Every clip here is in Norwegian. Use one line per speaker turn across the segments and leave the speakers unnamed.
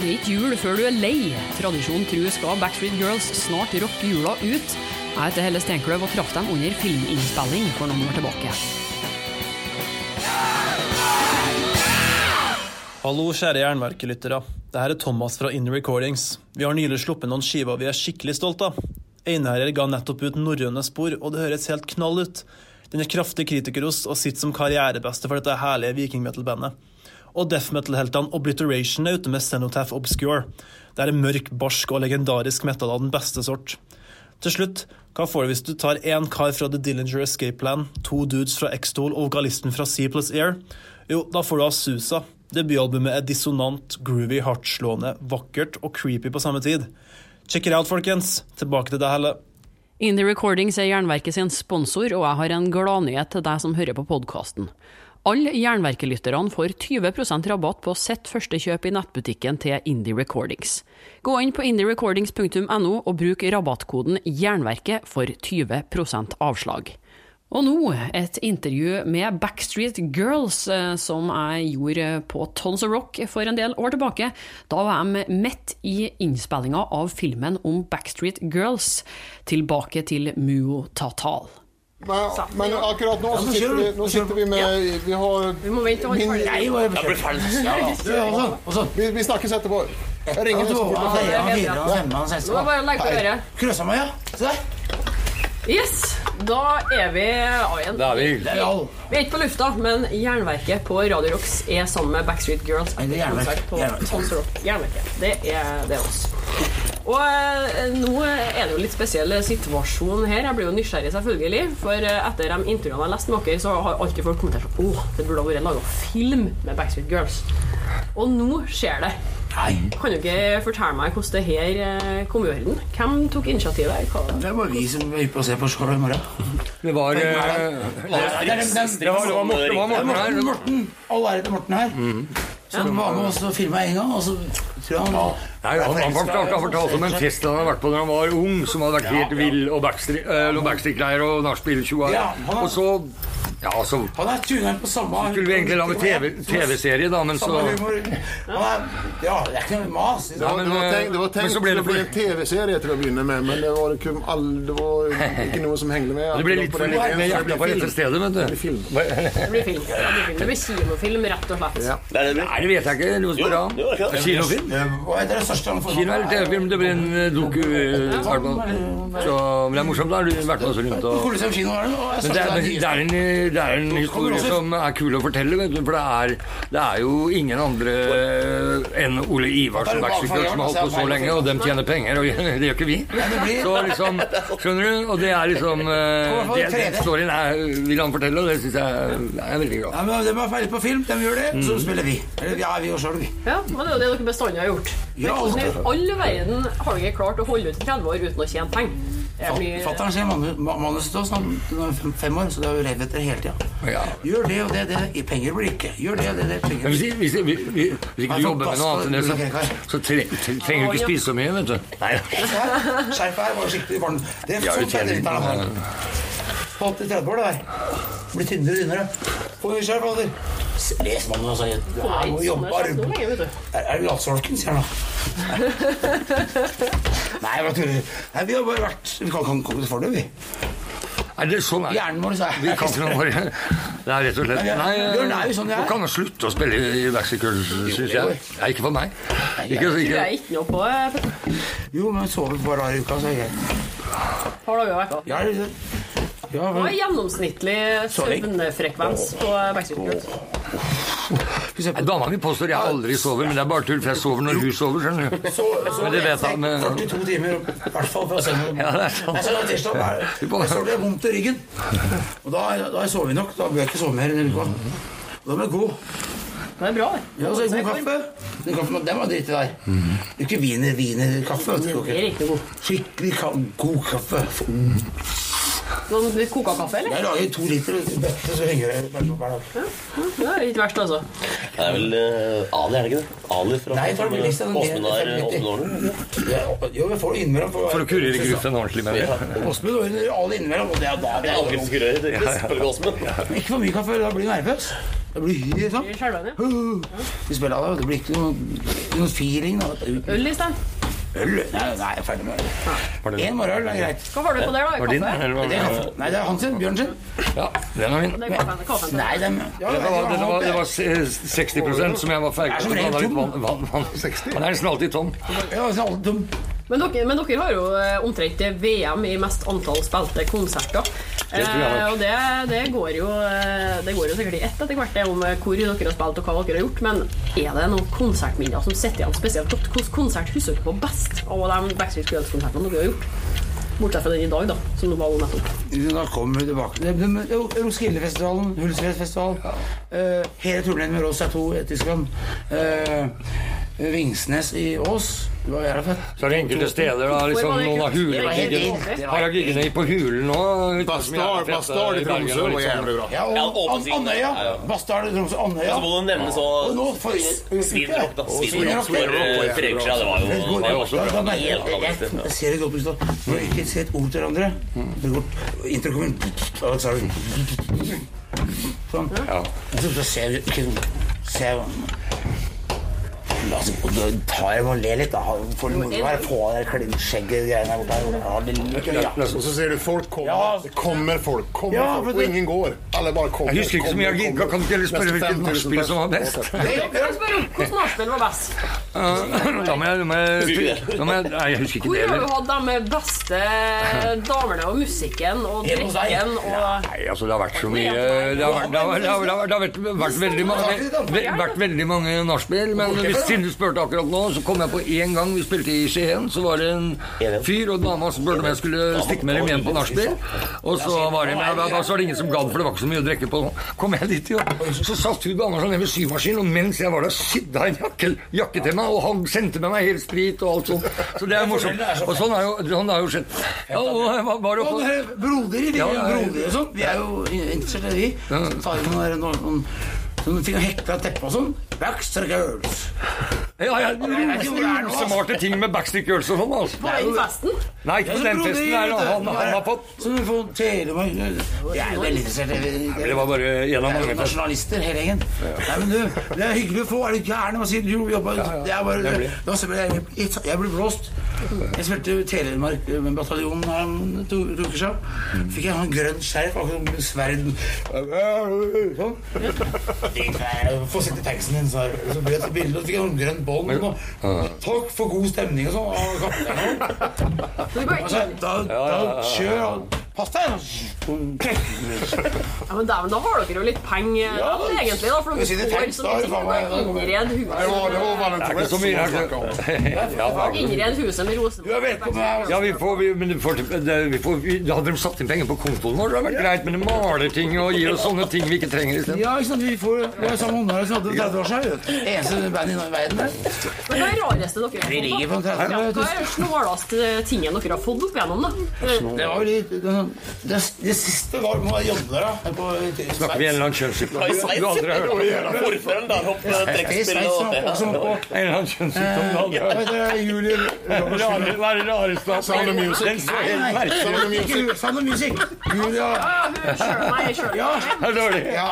Det er ikke jul før du er lei. Tradisjonen tru skal Backstreet Girls snart rocke jula ut. Jeg heter Helle Steinkløv og traff dem under filminnspilling for noen år tilbake.
Hallo, kjære jernverkelyttere. Det her er Thomas fra In Recordings. Vi har nylig sluppet noen skiver vi er skikkelig stolte av. Einherjer ga nettopp ut Norrøne spor, og det høres helt knall ut. Den er kraftig kritikerost og sitter som karrierebeste for dette herlige vikingmetal-bandet. Og death metal-heltene Obliteration er ute med Cenotaph Obscure. Det er en mørk, barsk og legendarisk metal av den beste sort. Til slutt, hva får du hvis du tar én kar fra The Dillinger Escape Plan, to dudes fra X-Tool og vokalisten fra C plus Air? Jo, da får du Asusa. Debutalbumet er dissonant, groovy, hardtslående, vakkert og creepy på samme tid. Check it out, folkens. Tilbake til deg, Helle.
Indie Recordings er Jernverket sin sponsor, og jeg har en gladnyhet til deg som hører på podkasten. Alle Jernverkelytterne får 20% rabatt på sitt første kjøp i nettbutikken til Indie Recordings. Gå inn på indierecordings.no og bruk rabattkoden JERNVERKET for 20% avslag. Og nå et intervju med Backstreet Girls, eh, som jeg gjorde på Tons of Rock for en del år tilbake. Da var de midt i innspillinga av filmen om Backstreet Girls, tilbake til Muo Tatal.
Men, men akkurat nå så sitter vi, nå sitter vi med Vi har
min
vi, vi snakkes etterpå. Jeg ringer så fort.
Nå er
ja. Se der.
Yes, da er vi av igjen.
Da er vi.
Vi er ikke på lufta, men Jernverket på Radio Rocks er sammen med Backstreet Girls.
Nei, det er.
Jernverket. Er, det er oss. Og eh, nå er det jo litt spesiell situasjon her. Jeg blir jo nysgjerrig, selvfølgelig. For eh, etter de intervjuene jeg har lest med dere, så har alltid folk kommentert sånn Åh, det burde ha vært laga film med Backstreet Girls. Og nå skjer det.
Nei,
Kan du ikke fortelle meg hvordan det her eh, kom i orden? Hvem tok initiativet? Hva?
det var vi som var ute og å se på showet i morgen.
Det var
det?
Var, Morten, var
er
her.
Morten. All ære til Morten her. Som var med oss og filma en gang, og så tror jeg han
Nei, han, han, fortalte, han fortalte om en fest han hadde vært på da han var ung, som hadde vært helt vill, og eh, og backstreet-greier og nachspiel 20
Ja,
Og så Ja, så
Han er tuneren på samme
skulle vi egentlig lage TV TV-serie, da, men så
er, ja, det er ikke noe mas.
Ja, men,
Det var
eh,
tenkt, det var
men
tenkt
så ble det
å bli en TV-serie til å begynne med, men det var, ikke all, det var ikke noe som hengte med.
Det ble litt for
det
hjertet på
dette
stedet, vet
Det
du.
film.
Det blir film. Det blir film. Det blir kinofilm, rett og slett.
Ja.
Det er det det
Nei, det vet jeg ikke. Du må spørre han.
jo, det er.
Kinofilm?
Hva er det største han får?
Kino eller TV-film? Det blir en eh, doku. eh. Så men det er morsomt. Da har du vært med oss rundt og
er det.
Men det er, men det er, en, det er en historie som er kul å fortelle, vet du. For det er, det er jo ingen andre enn Ole Ivar som Backstreet som har holdt på så lenge, og dem tjener penger, og det gjør ikke vi. Så liksom, skjønner du? Og det er liksom eh, det, Den storyen er, vil han fortelle, og det syns jeg er veldig glad
Ja, men De er ferdig på film, de gjør det, så spiller vi. Eller ja, vi gjør sjøl, vi.
Ja, men det er jo det dere bestandig har gjort. Men
Ja,
hvordan i all verden har dere klart å holde ut i 30 år uten å tjene penger? Jeg blir-
Fatter'n ser manus til oss han er fem- år, så det er jo rev etter hele tida.
Ja.
Gjør det og det, det. Penger blir ikke. Gjør det og det, det. Penger
hvis,
blir
hvis, hvis, hvis, ikke du jobber med noe annet enn det, så, så tre, tre, trenger du ikke spise så mye, vet du. Nei,
Skjerp her var skikkelig varm. Det er sånn
du tjener
feil På 80-30 år, det der. Blir tynnere og tynnere. Få mye skjerf, Alder. Les mannen altså. sier Du er må jobbe
Sånn er du.
Det latsolken, sier han da. Nei, hva tuller. Nei, vi har bare vært Vi kan ikke komme for det, vi.
Nei, det er sånn er.
Hjernen vår, sa
Vi kan ikke noe for Det er rett og slett
Nei, Bjørn er jo sånn det er.
Du kan slutte å spille i Girls, syns jeg. Nei, ikke for meg. Ikke, ikke.
Du jeg ikke noe på eh,
Jo, men sover bare hver uke, så er det Har
par vært i veka.
Ja, det er det. Ja,
Hva er gjennomsnittlig søvnfrekvens på Backstreet Girls?
På
Dama mi påstår jeg aldri sover, men det er bare tull, for jeg sover når hun sover. skjønner du.
så, så
Men det vet han, men-
42 timer, i hvert fall, se noe.
Ja, det er sant.
Jeg tirsdag, står det vondt i ryggen. Og da, da sover vi nok. Da bør jeg ikke sove mer enn en uke. Da må det god.
Det er bra, det.
Ja, så god kaffe. Den kaffen, den var dritt i der. Mm. er ikke wiener, wienerkaffe.
er
ikke
noe god.
Skikkelig god kaffe.
Noen litt koka kaffe, eller?
Jeg lager to liter bøtte, så henger det hver dag.
Det er ikke verst, altså.
Det er vel uh, Ali, er det ikke det? Ali fra
Nei, billigste. den
Åsmund er
50.
Åsmund Årne.
Jo, vi får det innimellom.
For å kurere gruffen ordentlig med det.
Åsmund ordner Ali innimellom. Og det er, da det er, det er,
Algrimskurører, det er ikke Åsmund.
Ikke for mye kaffe, da blir du nervøs. Det blir helt sånn.
Ja.
Vi spiller av det. Det blir ikke noe, noe feeling.
Øl i stedet.
Øl? Nei, nei, jeg er ferdig med øl. En morgenøl er greit.
Hva var det på der, da?
Var din.
Nei, det er han sin. Bjørn sin.
Ja, den er min.
Det kaffen, kaffen.
Nei, det ja,
Det var, det var, det var 60% som jeg var ferdig
er
med. Han er
tom.
vann, vann, vann.
60?
Han er nesten alltid tom.
Ja, så alle tom.
Men dere, men dere har jo eh, omtrent VM i mest antall spilte konserter.
Det tror jeg nok.
Eh, og det, det, går jo, eh, det går jo sikkert i ett etter hvert, det om hvor dere har spilt og hva dere har gjort. Men er det noen konsertminner som sitter igjen spesielt godt? Hvilken konsert husker dere på best av de Backstreet Girls-konsertene dere har gjort? Bortsett fra den i dag, da, som var nettopp.
Da kommer vi tilbake. Det- det- det- Roskildefestivalen, Hulsfjellfestival, uh, hele turneen med Rosa 2 i Tyskland. Uh, Vingsnes i Ås.
Så er det enkelte steder, da, liksom noen av
Det
hulene. Har jeg giggene på Hulen nå?
Bastard, i Tromsø var jævlig bra.
Ja, og
Ja,
Andøya. Bastard i Tromsø. Andøya.
Så må du nevne så
Og
Svinrock, da.
Svinrock,
for
det-
eh, tre uker siden. Det var jo, også bra.
jeg- ser det godt da. Når jeg ikke ser et ord til hverandre. Det går Og er det Sånn.
Ja.
Så, så ser jeg ikke sånn Altså, da tar jeg og ler litt, da. For moro jo være på det klinsskjegget greiene der borte. Ja, det liker jeg.
Og så ser du folk kommer.
Ja.
Det kommer folk. Kommer
Ja,
folk, og ingen går. Alle bare kommer.
Jeg husker ikke så mye av
kommer.
Kan du ikke heller spørre hvilket
5000
nachspiel som var best?
Hvilket nachspiel var best?
Da må jeg, da må jeg, da må jeg Nei, jeg husker ikke
Hvor
det
har du hatt de beste damene og musikken og drikken og
Nei, altså det har vært så mye Det har, vært veldig mange nachspiel, men hvis siden du spurte akkurat nå, så kom jeg på én gang vi spilte i Skien, så var det en fyr og en dame som spurte om jeg skulle stikke med dem igjen på nachspiel. Og så var det, men da, da så var det ingen som gadd, for det var ikke så mye å drikke på. Kom jeg dit, jo. Så satt hun dama ned ved symaskinen, og mens jeg var der, sydde han jakke, jakke til meg, og han sendte med meg helt sprit og alt sånt. Så det er morsomt. Og sånn har jo, sånn jo skjedd. Ja, og var oppe
broder, vi er
ja, ja.
broder og sånn. Vi er jo interessert i de. Så tar vi noen, noen, sånne ting og hekla teppe og sånn. Backstreet Girls.
Ja, ja, rosemarte ting med Backstreet Girls og sånn, altså.
på den festen?
Nei, ikke på den festen. Der, han, han har fått
Så du får Telemark Jeg er jo veldig interessert
Det var bare en av
Det
mange
jo nasjonalister, hele gjengen. Nei, men du, det er hyggelig å få. Er du gæren? Hva sier du? Jobba Det er bare jeg, ble blåst. Jeg spilte Telemark med bataljonen her om to, uker siden. Fikk jeg en grønn skjerf, akkurat som sverd. Sånn. Få sitte i taxien din, så, så ble det et bilde, og så fikk jeg en grønn bånd. og Takk for god stemning og sånn. kjør!
Ja, men dæven, da har dere jo litt penger
Ja,
da, egentlig, da. For dere
er
får
tenkt,
så
da er
mye
det
huset.
var
Det ikke så mye
som
her. Ja,
Innred huset med
velkommen her.
Ja, vi får, vi, men vi får, det, vi får vi, Da hadde de satt inn penger på kontoen vår. Det hadde vært greit, men de maler ting og gir oss sånne ting vi ikke trenger i stedet.
Ja, ikke sant? Vi får det er samme som hadde 30 år siden. Eneste band i verden.
Men hva er det rareste dere har fått? da?
30
Ja, Hva er den snåleste tingen dere har fått opp igjennom, da?
Det var jo litt Det, det, siste var må jeg jobbe der, da. På,
Snakker vi en eller annen kjønnssykdom
i
du
Sveits.
aldri hørt om?
Ordføreren der oppe trekkspill og
En eller annen kjønnssykdom du aldri har
det? Julie?
Hva er det rareste?
Sound of Music. Sound of Music.
Sound of Music. Julia
Ja, hun sjøl meg sjøl.
Ja.
Det er dårlig.
Ja,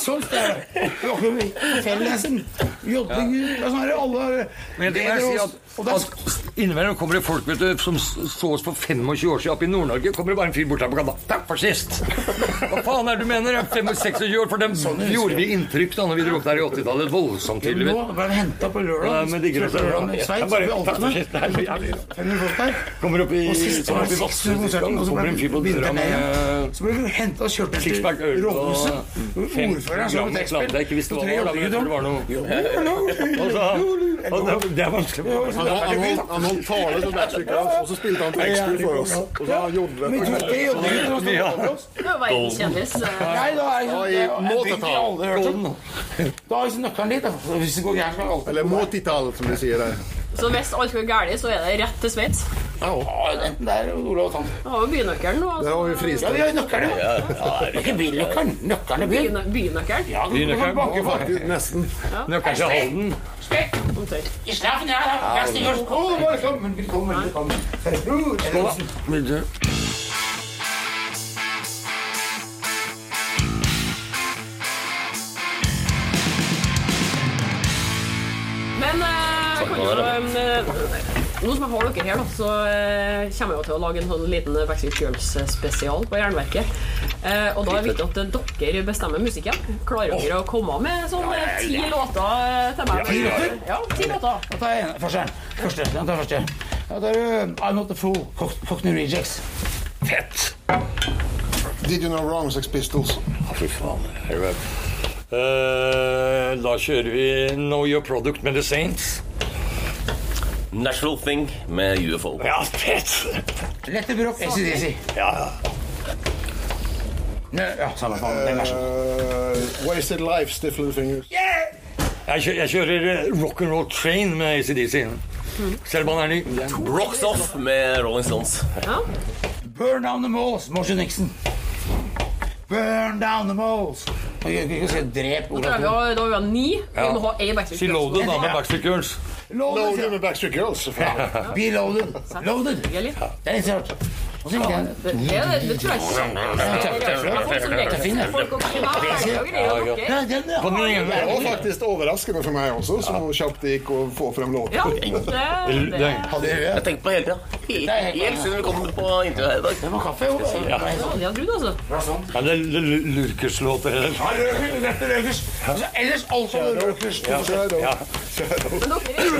sånt er det. Fellesen. Er sånn alle bedre oss.
innimellom kommer det folk vet du, som så oss for 25 år siden oppe i Nord-Norge. Kommer det bare en fyr bort her på gata. 'Takk for sist'. Hva faen er det du mener? Jeg er 25 år, for dem gjorde vi inntrykk da når vi dro opp der i 80-tallet. Voldsomt tydelig.
Nå ble vi henta på lørdag.
Ja, digger det.
Lørdag i Sveits.
bare, takk for sist. Det er så jævlig.
500 folk.
Kommer opp i,
Og sist
kommer
var
opp i
det
Vadsø,
konserten, og så
kommer en fyr på døra med
Så ble vi henta og kjørt til rådhuset. Ordføreren hadde
reklame. Det er ikke visst hva det var, men det var noe så, det, det er vanskelig.
Han, holdt tale til og så spilte han trekkspill for oss. Og så han gjorde
Men
det.
du, jobbet ikke til å over oss.
Det er jo verdenskjendis. eh.
Nei, da er
Ja,
en bygd vi
måtetall.
aldri hørt om. Da har vi nøkkelen dit. Hvis det går gærent, så er alt
Eller måtitall, som de sier der.
Så hvis alt går galt, så er det rett til Sveits.
Ja, enten der eller Olav og Tann.
Da har vi bynøkkelen nå. Altså.
har vi
Ja, vi har nøkkelen, ja. Det er ikke bilnøkkelen. Nøkkelen er.
Bynø- Bynøkkelen.
Ja,
Bynøkkelen.
kan banke for.
Faktisk, nesten.
Nøkkelen til Halden.
Ja. Jeg velkommen, velkommen. Skål, da.
Nå som jeg har dere her, da, så eh, kommer jeg jo til å lage en sånn liten Backstreet Girls-spesial på Jernverket. Eh, og da er det viktig at dere bestemmer musikken. Klarer dere å komme med sånn eh, ti låter eh, til meg?
Ti låter?
Ja, ti låter.
Da tar jeg en. Første. Første. Den tar første. Da tar du I'm Not A Fool, Cock- Cockney Rejects.
Fett!
Did you know wrong, Sex Pistols?
Ja, fy faen. Eh, da kjører vi Know Your Product med The Saints.
Natural Thing med UFO.
Ja, fett!
Lette Broch, ACDC.
Ja, ja.
Nø, Ja, samme faen. Den er sånn.
Uh, wasted Life, Stiff Little Fingers.
Jeg, kjører, jeg kjører eh, Rock'n'Roll Train med ACDC. Selv om han er ny.
Rocks Off med Rolling Stones.
Ja.
Burn Down The Malls, Moshe Nixon. Burn Down The Malls. Ikke si drep
Da
Olav
har vi,
Thon.
da har vi ni. Vi må ha én Backstreet Girls.
Loaded da med Backstreet Girls.
Loaded.
Loaded med Backstreet Girls.
Be loaded. Loaded. Det er litt rart.
Det, det, det tror jeg ikke. Som og
Ja,
Det var faktisk overraskende for meg også, så kjapt det gikk å få frem låten.
Ja, det, det,
jeg
tenkte på hele tida. Helt, siden vi kom på intervjuet her i dag.
Det var kaffe, jo.
Det er L- Lurkers-låter. eller?
Røkers. Altså, ellers.
Dere er jo,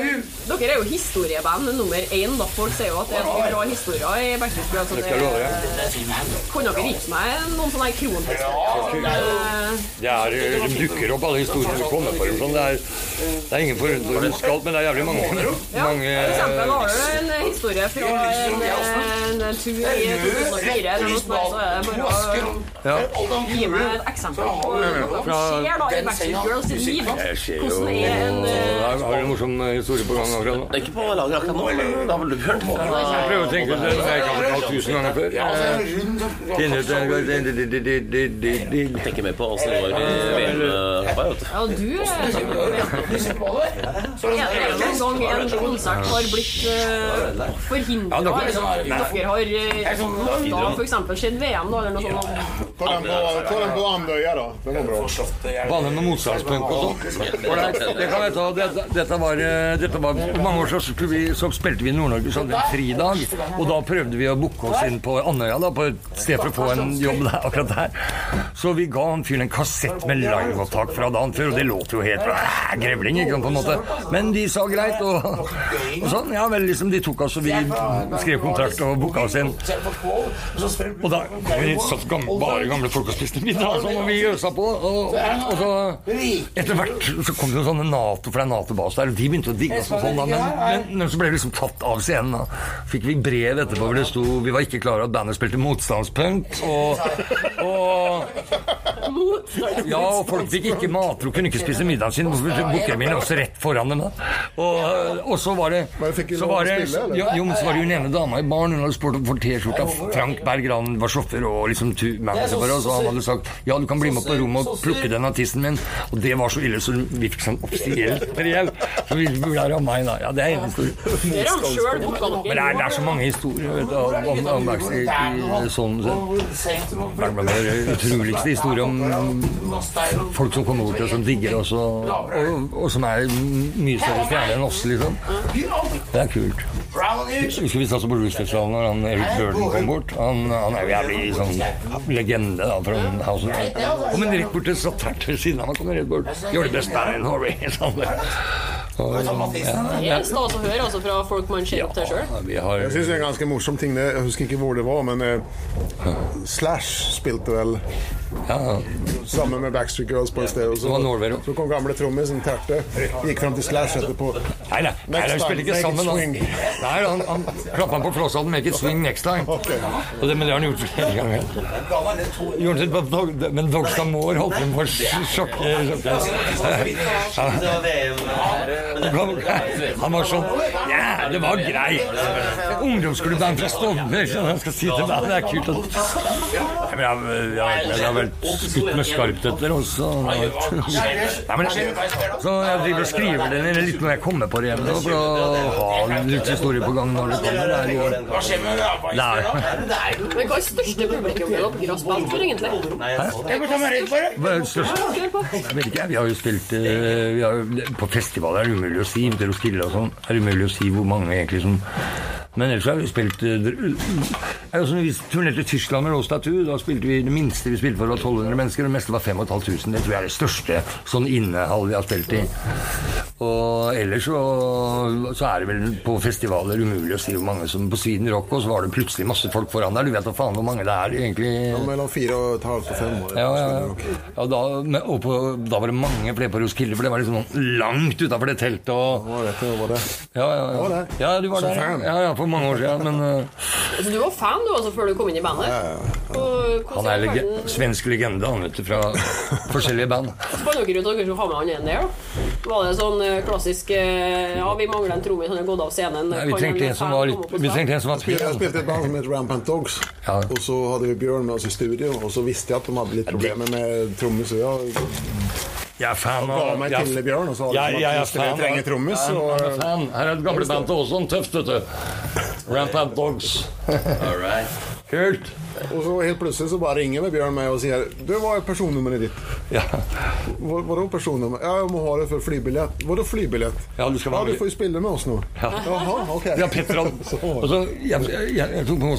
eh, dere er jo historieband nummer én. Folk sier jo at det er så bra historier i Backstreet Girls. så
Det skal jeg love deg.
Kunne dere gitt meg noen sånne her kronhistorier?
Det er, eh, de dukker opp alle historiene du kommer på. eller Sånn. Det, er, det er ingen huske alt, men det er jævlig mange,
Ja,
mange
for eksempel har du en historie fra en, en, en tur i 2004 eller noe sånt, så er det bare å gi meg et eksempel på hva som skjer da i Backstreet Girls sitt liv. Hvordan er en eh,
Har har du en morsom historie på gang akkurat nå?
Det er ikke på lager akkurat nå, da har vel du hørt?
Jeg prøver å tenke det jeg kan fortalt tusen ganger før. Eh, Finne ut
Jeg tenker mer på åssen det går i VM-hoppa.
Ja, du Er en gang en konsert har blitt uh, forhindra?
Ja, dere-
har makta f.eks. sett VM, eller noe sånt?
Ta den på, Andøya, da. Den var bra.
Bane med motstandspunk og sånn. Det kan jeg ta. Dette, var, eh, var For mange år så spilte vi i Nord-Norge, så hadde vi en fridag. Og da prøvde vi å booke oss inn på Andøya, da, på sted for å få en jobb der, akkurat der. Så vi ga han fyren en kassett med liveopptak fra dagen før, og det låt jo helt øh, grevling, ikke på en måte. Men de sa greit, og, og sånn. Ja vel, liksom, de tok oss, og vi skrev kontrakt og booka oss inn. Og da kom vi satt gamle, bare gamle folk og spiste middag, og sånn, og vi øsa på. Og, og så etter hvert så kom det jo sånne Nato, for det er Nato-bas der, og de begynte å digge oss sånn, da. Men, men, men så ble vi liksom tatt av scenen, da. Fikk vi brev etterpå hvor det sto Vi var ikke klar over at bandet spilte motstandspunk, og, og ja, og folk fikk ikke matro, kunne ikke spise middagen sin. De inn også rett foran dem? da? Og, og så var det så var det, Jo, men så var det jo den ene dama i baren, hun hadde spurt om for T-skjorta. Frank Berg Gran var sjåfør og liksom manager for oss, og han hadde sagt ja, du kan bli med på rommet og plukke den av tissen min. Og det var så ille, så vi fikk sånn offisiell brev. Så vi burde ha ramma inn, da. Ja, det er en historie. Men det er, det er så mange historier vet du, om, om, om om, om, sånn om, Det er vel den utroligste historie om folk som kommer bort oss som digger oss, og, og, og som er mye større stjerner enn oss, liksom. Det er kult. Husker vi satt på Bluesfestivalen når han Eric Burden kom bort. Han, han er jo jævlig sånn legende da, fra House of Kom en rett bort til satt her ved siden av Han kom rett bort. Gjør det best der, Norway. Sånn. Og, ja,
Det er stas å høre altså, fra folk man ser opp til sjøl.
har
Jeg syns det er en ganske morsom ting. Jeg husker ikke hvor det var, men eh, Slash spilte vel
ja,
sammen med Backstreet Girls på et sted. Så,
Det var Norway, da.
så kom gamle trommisen Terte. Gikk fram til Slash etterpå.
Nei, nei, nei, de spilte ikke sammen.
Han.
Nei, han, han klappa på flosshatten 'Make it swing next time'. Og det, men det har han gjort flere ganger. Men Dogstad Moore holdt på med å
sjokkere. VM
Han var sånn Ja, det var greit. Ungdomsklubben fra Stovner, Jeg skal si til deg, det er kult at ja, men jeg, jeg, jeg har vel skutt med skarpt etter også. Nei, men, så jeg driver og skriver det ned litt når jeg kommer på det hjemme, for å ha litt historie på gang når det kommer. Det er med
Men hva er største publikummet dere har spilt for, egentlig?
Jeg.
Hva
på.
Jeg vet ikke, vi har jo spilt eh, vi har, jo- På festivaler er umulig å si. Til stille og sånn er det umulig å si hvor mange egentlig som Men ellers har vi spilt altså, Vi turnerte Tyskland med Rose Tattoo. Da spilte vi Det minste vi spilte for, var 1200 mennesker. Det meste var 5500. Det tror jeg er det største sånn innehall vi har spilt i. Og ellers så, så er det vel på festivaler umulig å si hvor mange som På Sweden Rock og så var det plutselig masse folk foran der. Du vet da faen hvor mange det er egentlig.
Ja, mellom fire og et halvt og fem år.
Ja, ja, ja. ja da, men- og på, da var det mange flere på Roskilde, for det var liksom langt utafor det teltet. Og,
det er?
ja, ja, ja. ja, du var der. Ja, ja, for mange år siden. Men uh,
Så du var fan du også før du kom inn i bandet? Og
han er lege
verden-
svensk legende, han vet du, fra forskjellige band.
Så Fant dere ut at dere skulle ha med han en der? da? Var det sånn eh, klassisk eh, Ja, vi mangler en trommis, han har gått av scenen.
Nei, vi trengte
en
en som var
komme
litt Vi trengte en som var
Jeg spilte et band som het Rampant Dogs.
Ja.
Og så hadde vi Bjørn med oss i studio, og så visste jeg at de hadde litt problemer med trommis. Så jeg
Jeg er fan
ga
av
meg
jeg-
til Bjørn og sa
jeg, jeg, jeg
jeg dere
fan
trenger trommis, så
Jeg er fan. Her er et gamle band til Åsson. Tøft, vet du. Rampant Dogs. All right. Kult.
Og så helt plutselig så bare ringer med Bjørn meg og sier Du, hva er personnummeret ditt?
Ja.
Hva, vadå personnummer? Ja, jeg må ha det for flybillett. Vadå flybillett?
Ja, du
Ja, du får jo spille med oss nå.
Ja.
Jaha, ok.
Ja, Petter hadde, altså, jeg, jeg, jeg tok på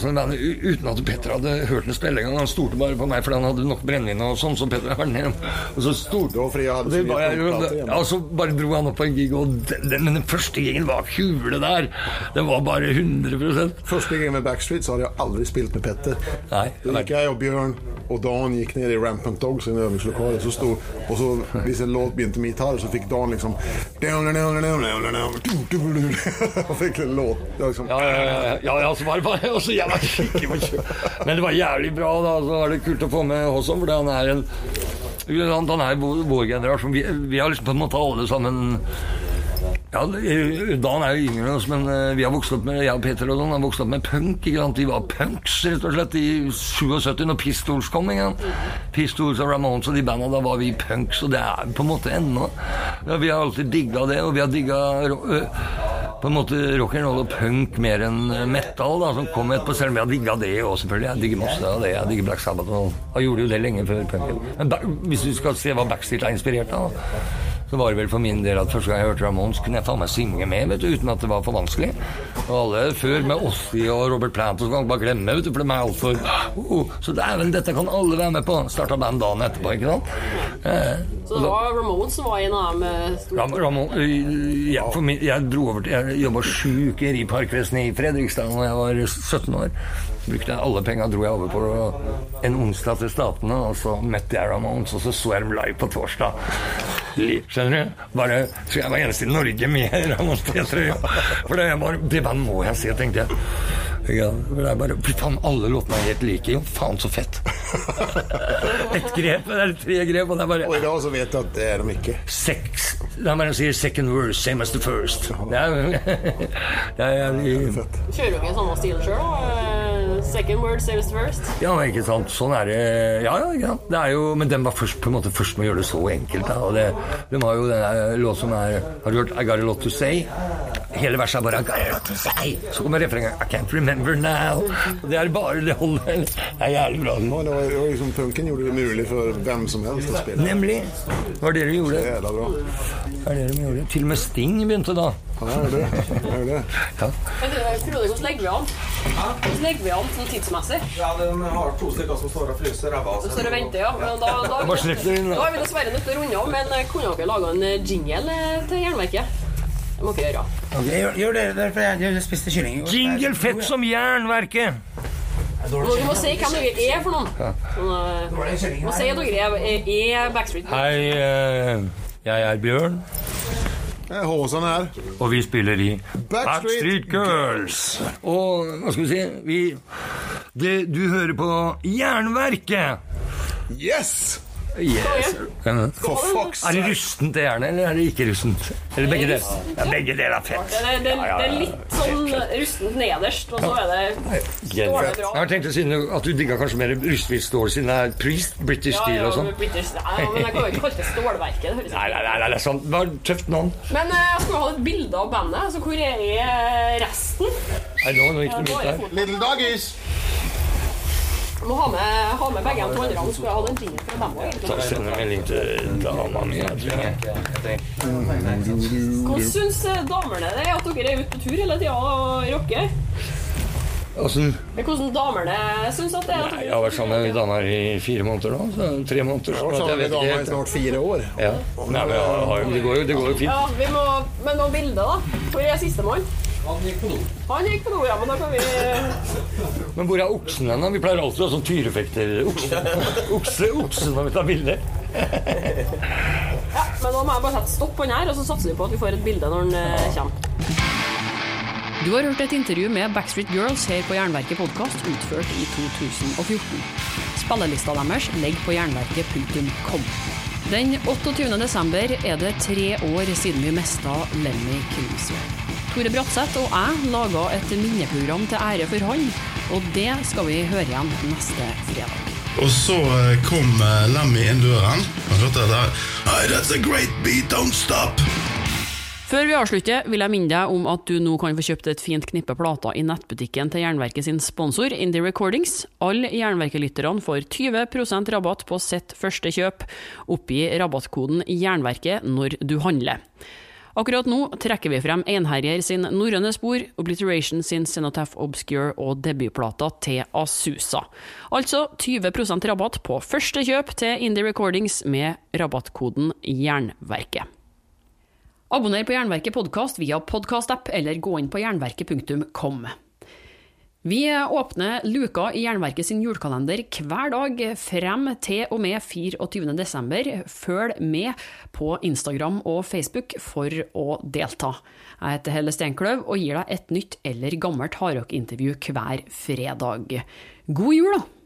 uten at Petter hadde hørt den spille engang. Han stolte bare på meg fordi han hadde nok brennevin og sånn. Så Petter var ned. Og så
stort,
og det
så
jo- ja, så bare dro han opp på en gig, og den, den, men den første gigen var kule der. Den var bare 100%
Første gangen med Backstreet så hadde jeg aldri spilt med Petter.
Nei,
Da gikk jeg og Bjørn og Dan gikk ned i Rampant Dogs i øvingslokalet. Så stod, og så hvis en låt begynte med gitar, så fikk Dan liksom Og fikk en låt. Var liksom,
Ja, ja, ja, ja, ja, så var det bare og så jævla skikkelig på Men det var jævlig bra, da. Så var det kult å få med Håson, fordi han er en Han er vår generasjon. Vi, vi har liksom på en måte alle sammen ja, Dan er jo yngre enn oss, men eh, vi har vokst opp med jeg og Peter og sånn, har vokst opp med punk. ikke sant? Vi var punks, rett og slett, i 77 når Pistols kom. ikke sant? Pistols og Ramones og de banda, da var vi punks, og det er på en måte ennå. Ja, vi har alltid digga det, og vi har digga på en måte rock'n'roll og punk mer enn metal, da, som kom etterpå, selv om jeg har digga det òg, selvfølgelig. Jeg digger masse av det. Jeg digger Black Sabbath og Jeg gjorde jo det lenge før punken. Men hvis du skal se hva Backstreet er inspirert av, så var det vel for min del at første gang jeg hørte Ramones, kunne jeg faen meg synge med, vet du, uten at det var for vanskelig. Og alle før med Ossie og Robert Plant og så kan man bare glemme, vet du, for de er altfor oh, oh. Så dæven, dette kan alle være med på. Starta band dagen etterpå, ikke sant? Eh,
Så det var Ramones som var en av dem
Ram, Ramon, ja, min, jeg dro over til Jeg jobba sju uker i Parkvesenet i Fredrikstad da jeg var 17 år. Brukte alle penga, dro jeg over på en onsdag til Statene, og så møtte jeg Ramones, og så så jeg dem live på torsdag. Skjønner du? Bare, så jeg var eneste i Norge med Ramones T-trøye. For det, bare, det bandet må jeg se, tenkte jeg. Ja, for det er bare, faen, alle låtene er helt like. Jo, faen, så fett. Ett grep, det er tre grep, og det er bare
og i dag så vet du at det er de ikke.
Sex La meg si second verse, same as the first. Det er, det er jævlig
Kjører dere samme stil sjøl? Second word saves first?
Ja, men ikke sant. Sånn er det. Ja, ja, ja. Det er jo, men den var først på en måte først med å gjøre det så enkelt. Da. Og det, de har jo den låt som er Har du hørt I Got A Lot To Say? Hele verset er bare. Så kommer refrenget I can't remember now. Og det er bare Det holder. Det er jævlig bra.
Ja, det var, det var liksom, punken gjorde det mulig for hvem som helst å spille.
Nemlig. Det var det de gjorde.
Jævla bra.
Det er det de gjorde. Til og med Sting begynte da.
Ja, det er det. det, er det.
Ja.
Frode, hvordan legger vi an? Hvordan legger vi an sånn tidsmessig?
Ja, de har to stykker som står og fryser ræva av
Så
seg.
står og venter, ja. Men da,
det da.
da er vi dessverre nødt til å runde av. Men eh, kunne dere laga en eh, jingle eh, til Jernverket? Det må dere gjøre.
Okay, gjør, gjør det, for jeg, jeg spiste kylling. i går.
Jingle fett som jernverket!
Dere må si hvem dere er for noen. Sånn,
kylling
må si at dere er, er, er Backstreet Boys.
Hei, uh, jeg er Bjørn,
Håsan her.
og vi spiller i
Backstreet
Backstreet Girls. Og hva skal vi si vi, det, Du hører på Jernverket!
Yes!
Yes.
For fuck's
Er det rustent det jernet, eller er det ikke rustent? Eller begge deler? Ja, begge deler er fett.
Det, det, det, det er litt sånn rustent nederst, og så er det stålet
Jeg
bra.
har tenkt å si at du digga kanskje mer rustfritt stål siden det er priest, British
Ja,
steel og sånn.
Ja, men jeg kan jo ikke kalle det stålverket. Det høres
Nei, nei, nei, det er sant. Det var tøft navn.
Men eh, jeg skulle ha et bilde av bandet, så hvor er resten?
Nei, nå, nå gikk det mye der.
Little doggies!
Jeg må ha med, ha med begge de to andre, så skulle jeg hatt en jingle fra dem også,
Ta sender melding til damene mi. jeg tror jeg.
Hvordan syns eh, damene det er at dere er ute på tur hele tida og rocker?
Åssen
Men Hvordan damene syns at det er
Nei, Jeg har vært sammen med dama i fire måneder nå. Så tre måneder.
Jeg
Så
har vært
jeg
sammen med
vet
dama i
ikke helt.
snart fire år.
Ja. Nei, men jeg det, går jo, det går jo fint.
Ja, vi må, men noen bilder, da? Hvor er sistemann? Han gikk på do. Han gikk på do, ja, men da kan vi
Men hvor er oksen hen? Vi pleier alltid å ha sånn tyrefekter. Okse, okse, okse når vi tar bilder.
Ja, men nå må jeg bare sette stopp på den her, og så satser vi på at vi får et bilde når den eh, kommer.
Du har hørt et intervju med Backstreet Girls her på Jernverket podkast, utført i 2014. Spillelista deres ligger på jernverket.com. Den 28. desember er det tre år siden vi mista Lenny Kilmister. Tore Bratseth og jeg laga et minneprogram til ære for han, og det skal vi høre igjen neste fredag.
Og så eh, kom eh, Lemmy inn døren og hørte det der Hey, that's a great beat, don't stop!
Før vi avslutter, vil jeg minne deg om at du nå kan få kjøpt et fint knippe plater i nettbutikken til Jernverket sin sponsor, Indie Recordings. Alle Jernverket-lytterne får 20% rabatt på sitt første kjøp. Oppgi rabattkoden Jernverket når du handler. Akkurat nå trekker vi frem Einherjer sin Norrøne spor, Obliteration sin Cenotaph Obscure og debutplata til Asusa. Altså 20% rabatt på første kjøp til Indie Recordings med rabattkoden Jernverket. Abonner på Jernverket podkast via podkastapp eller gå inn på jernverket.kom. Vi åpner luka i Jernverket sin julekalender hver dag frem til og med 24. desember. Følg med på Instagram og Facebook for å delta. Jeg heter Helle Steinkløv og gir deg et nytt eller gammelt hardrockintervju hver fredag. God jul, da!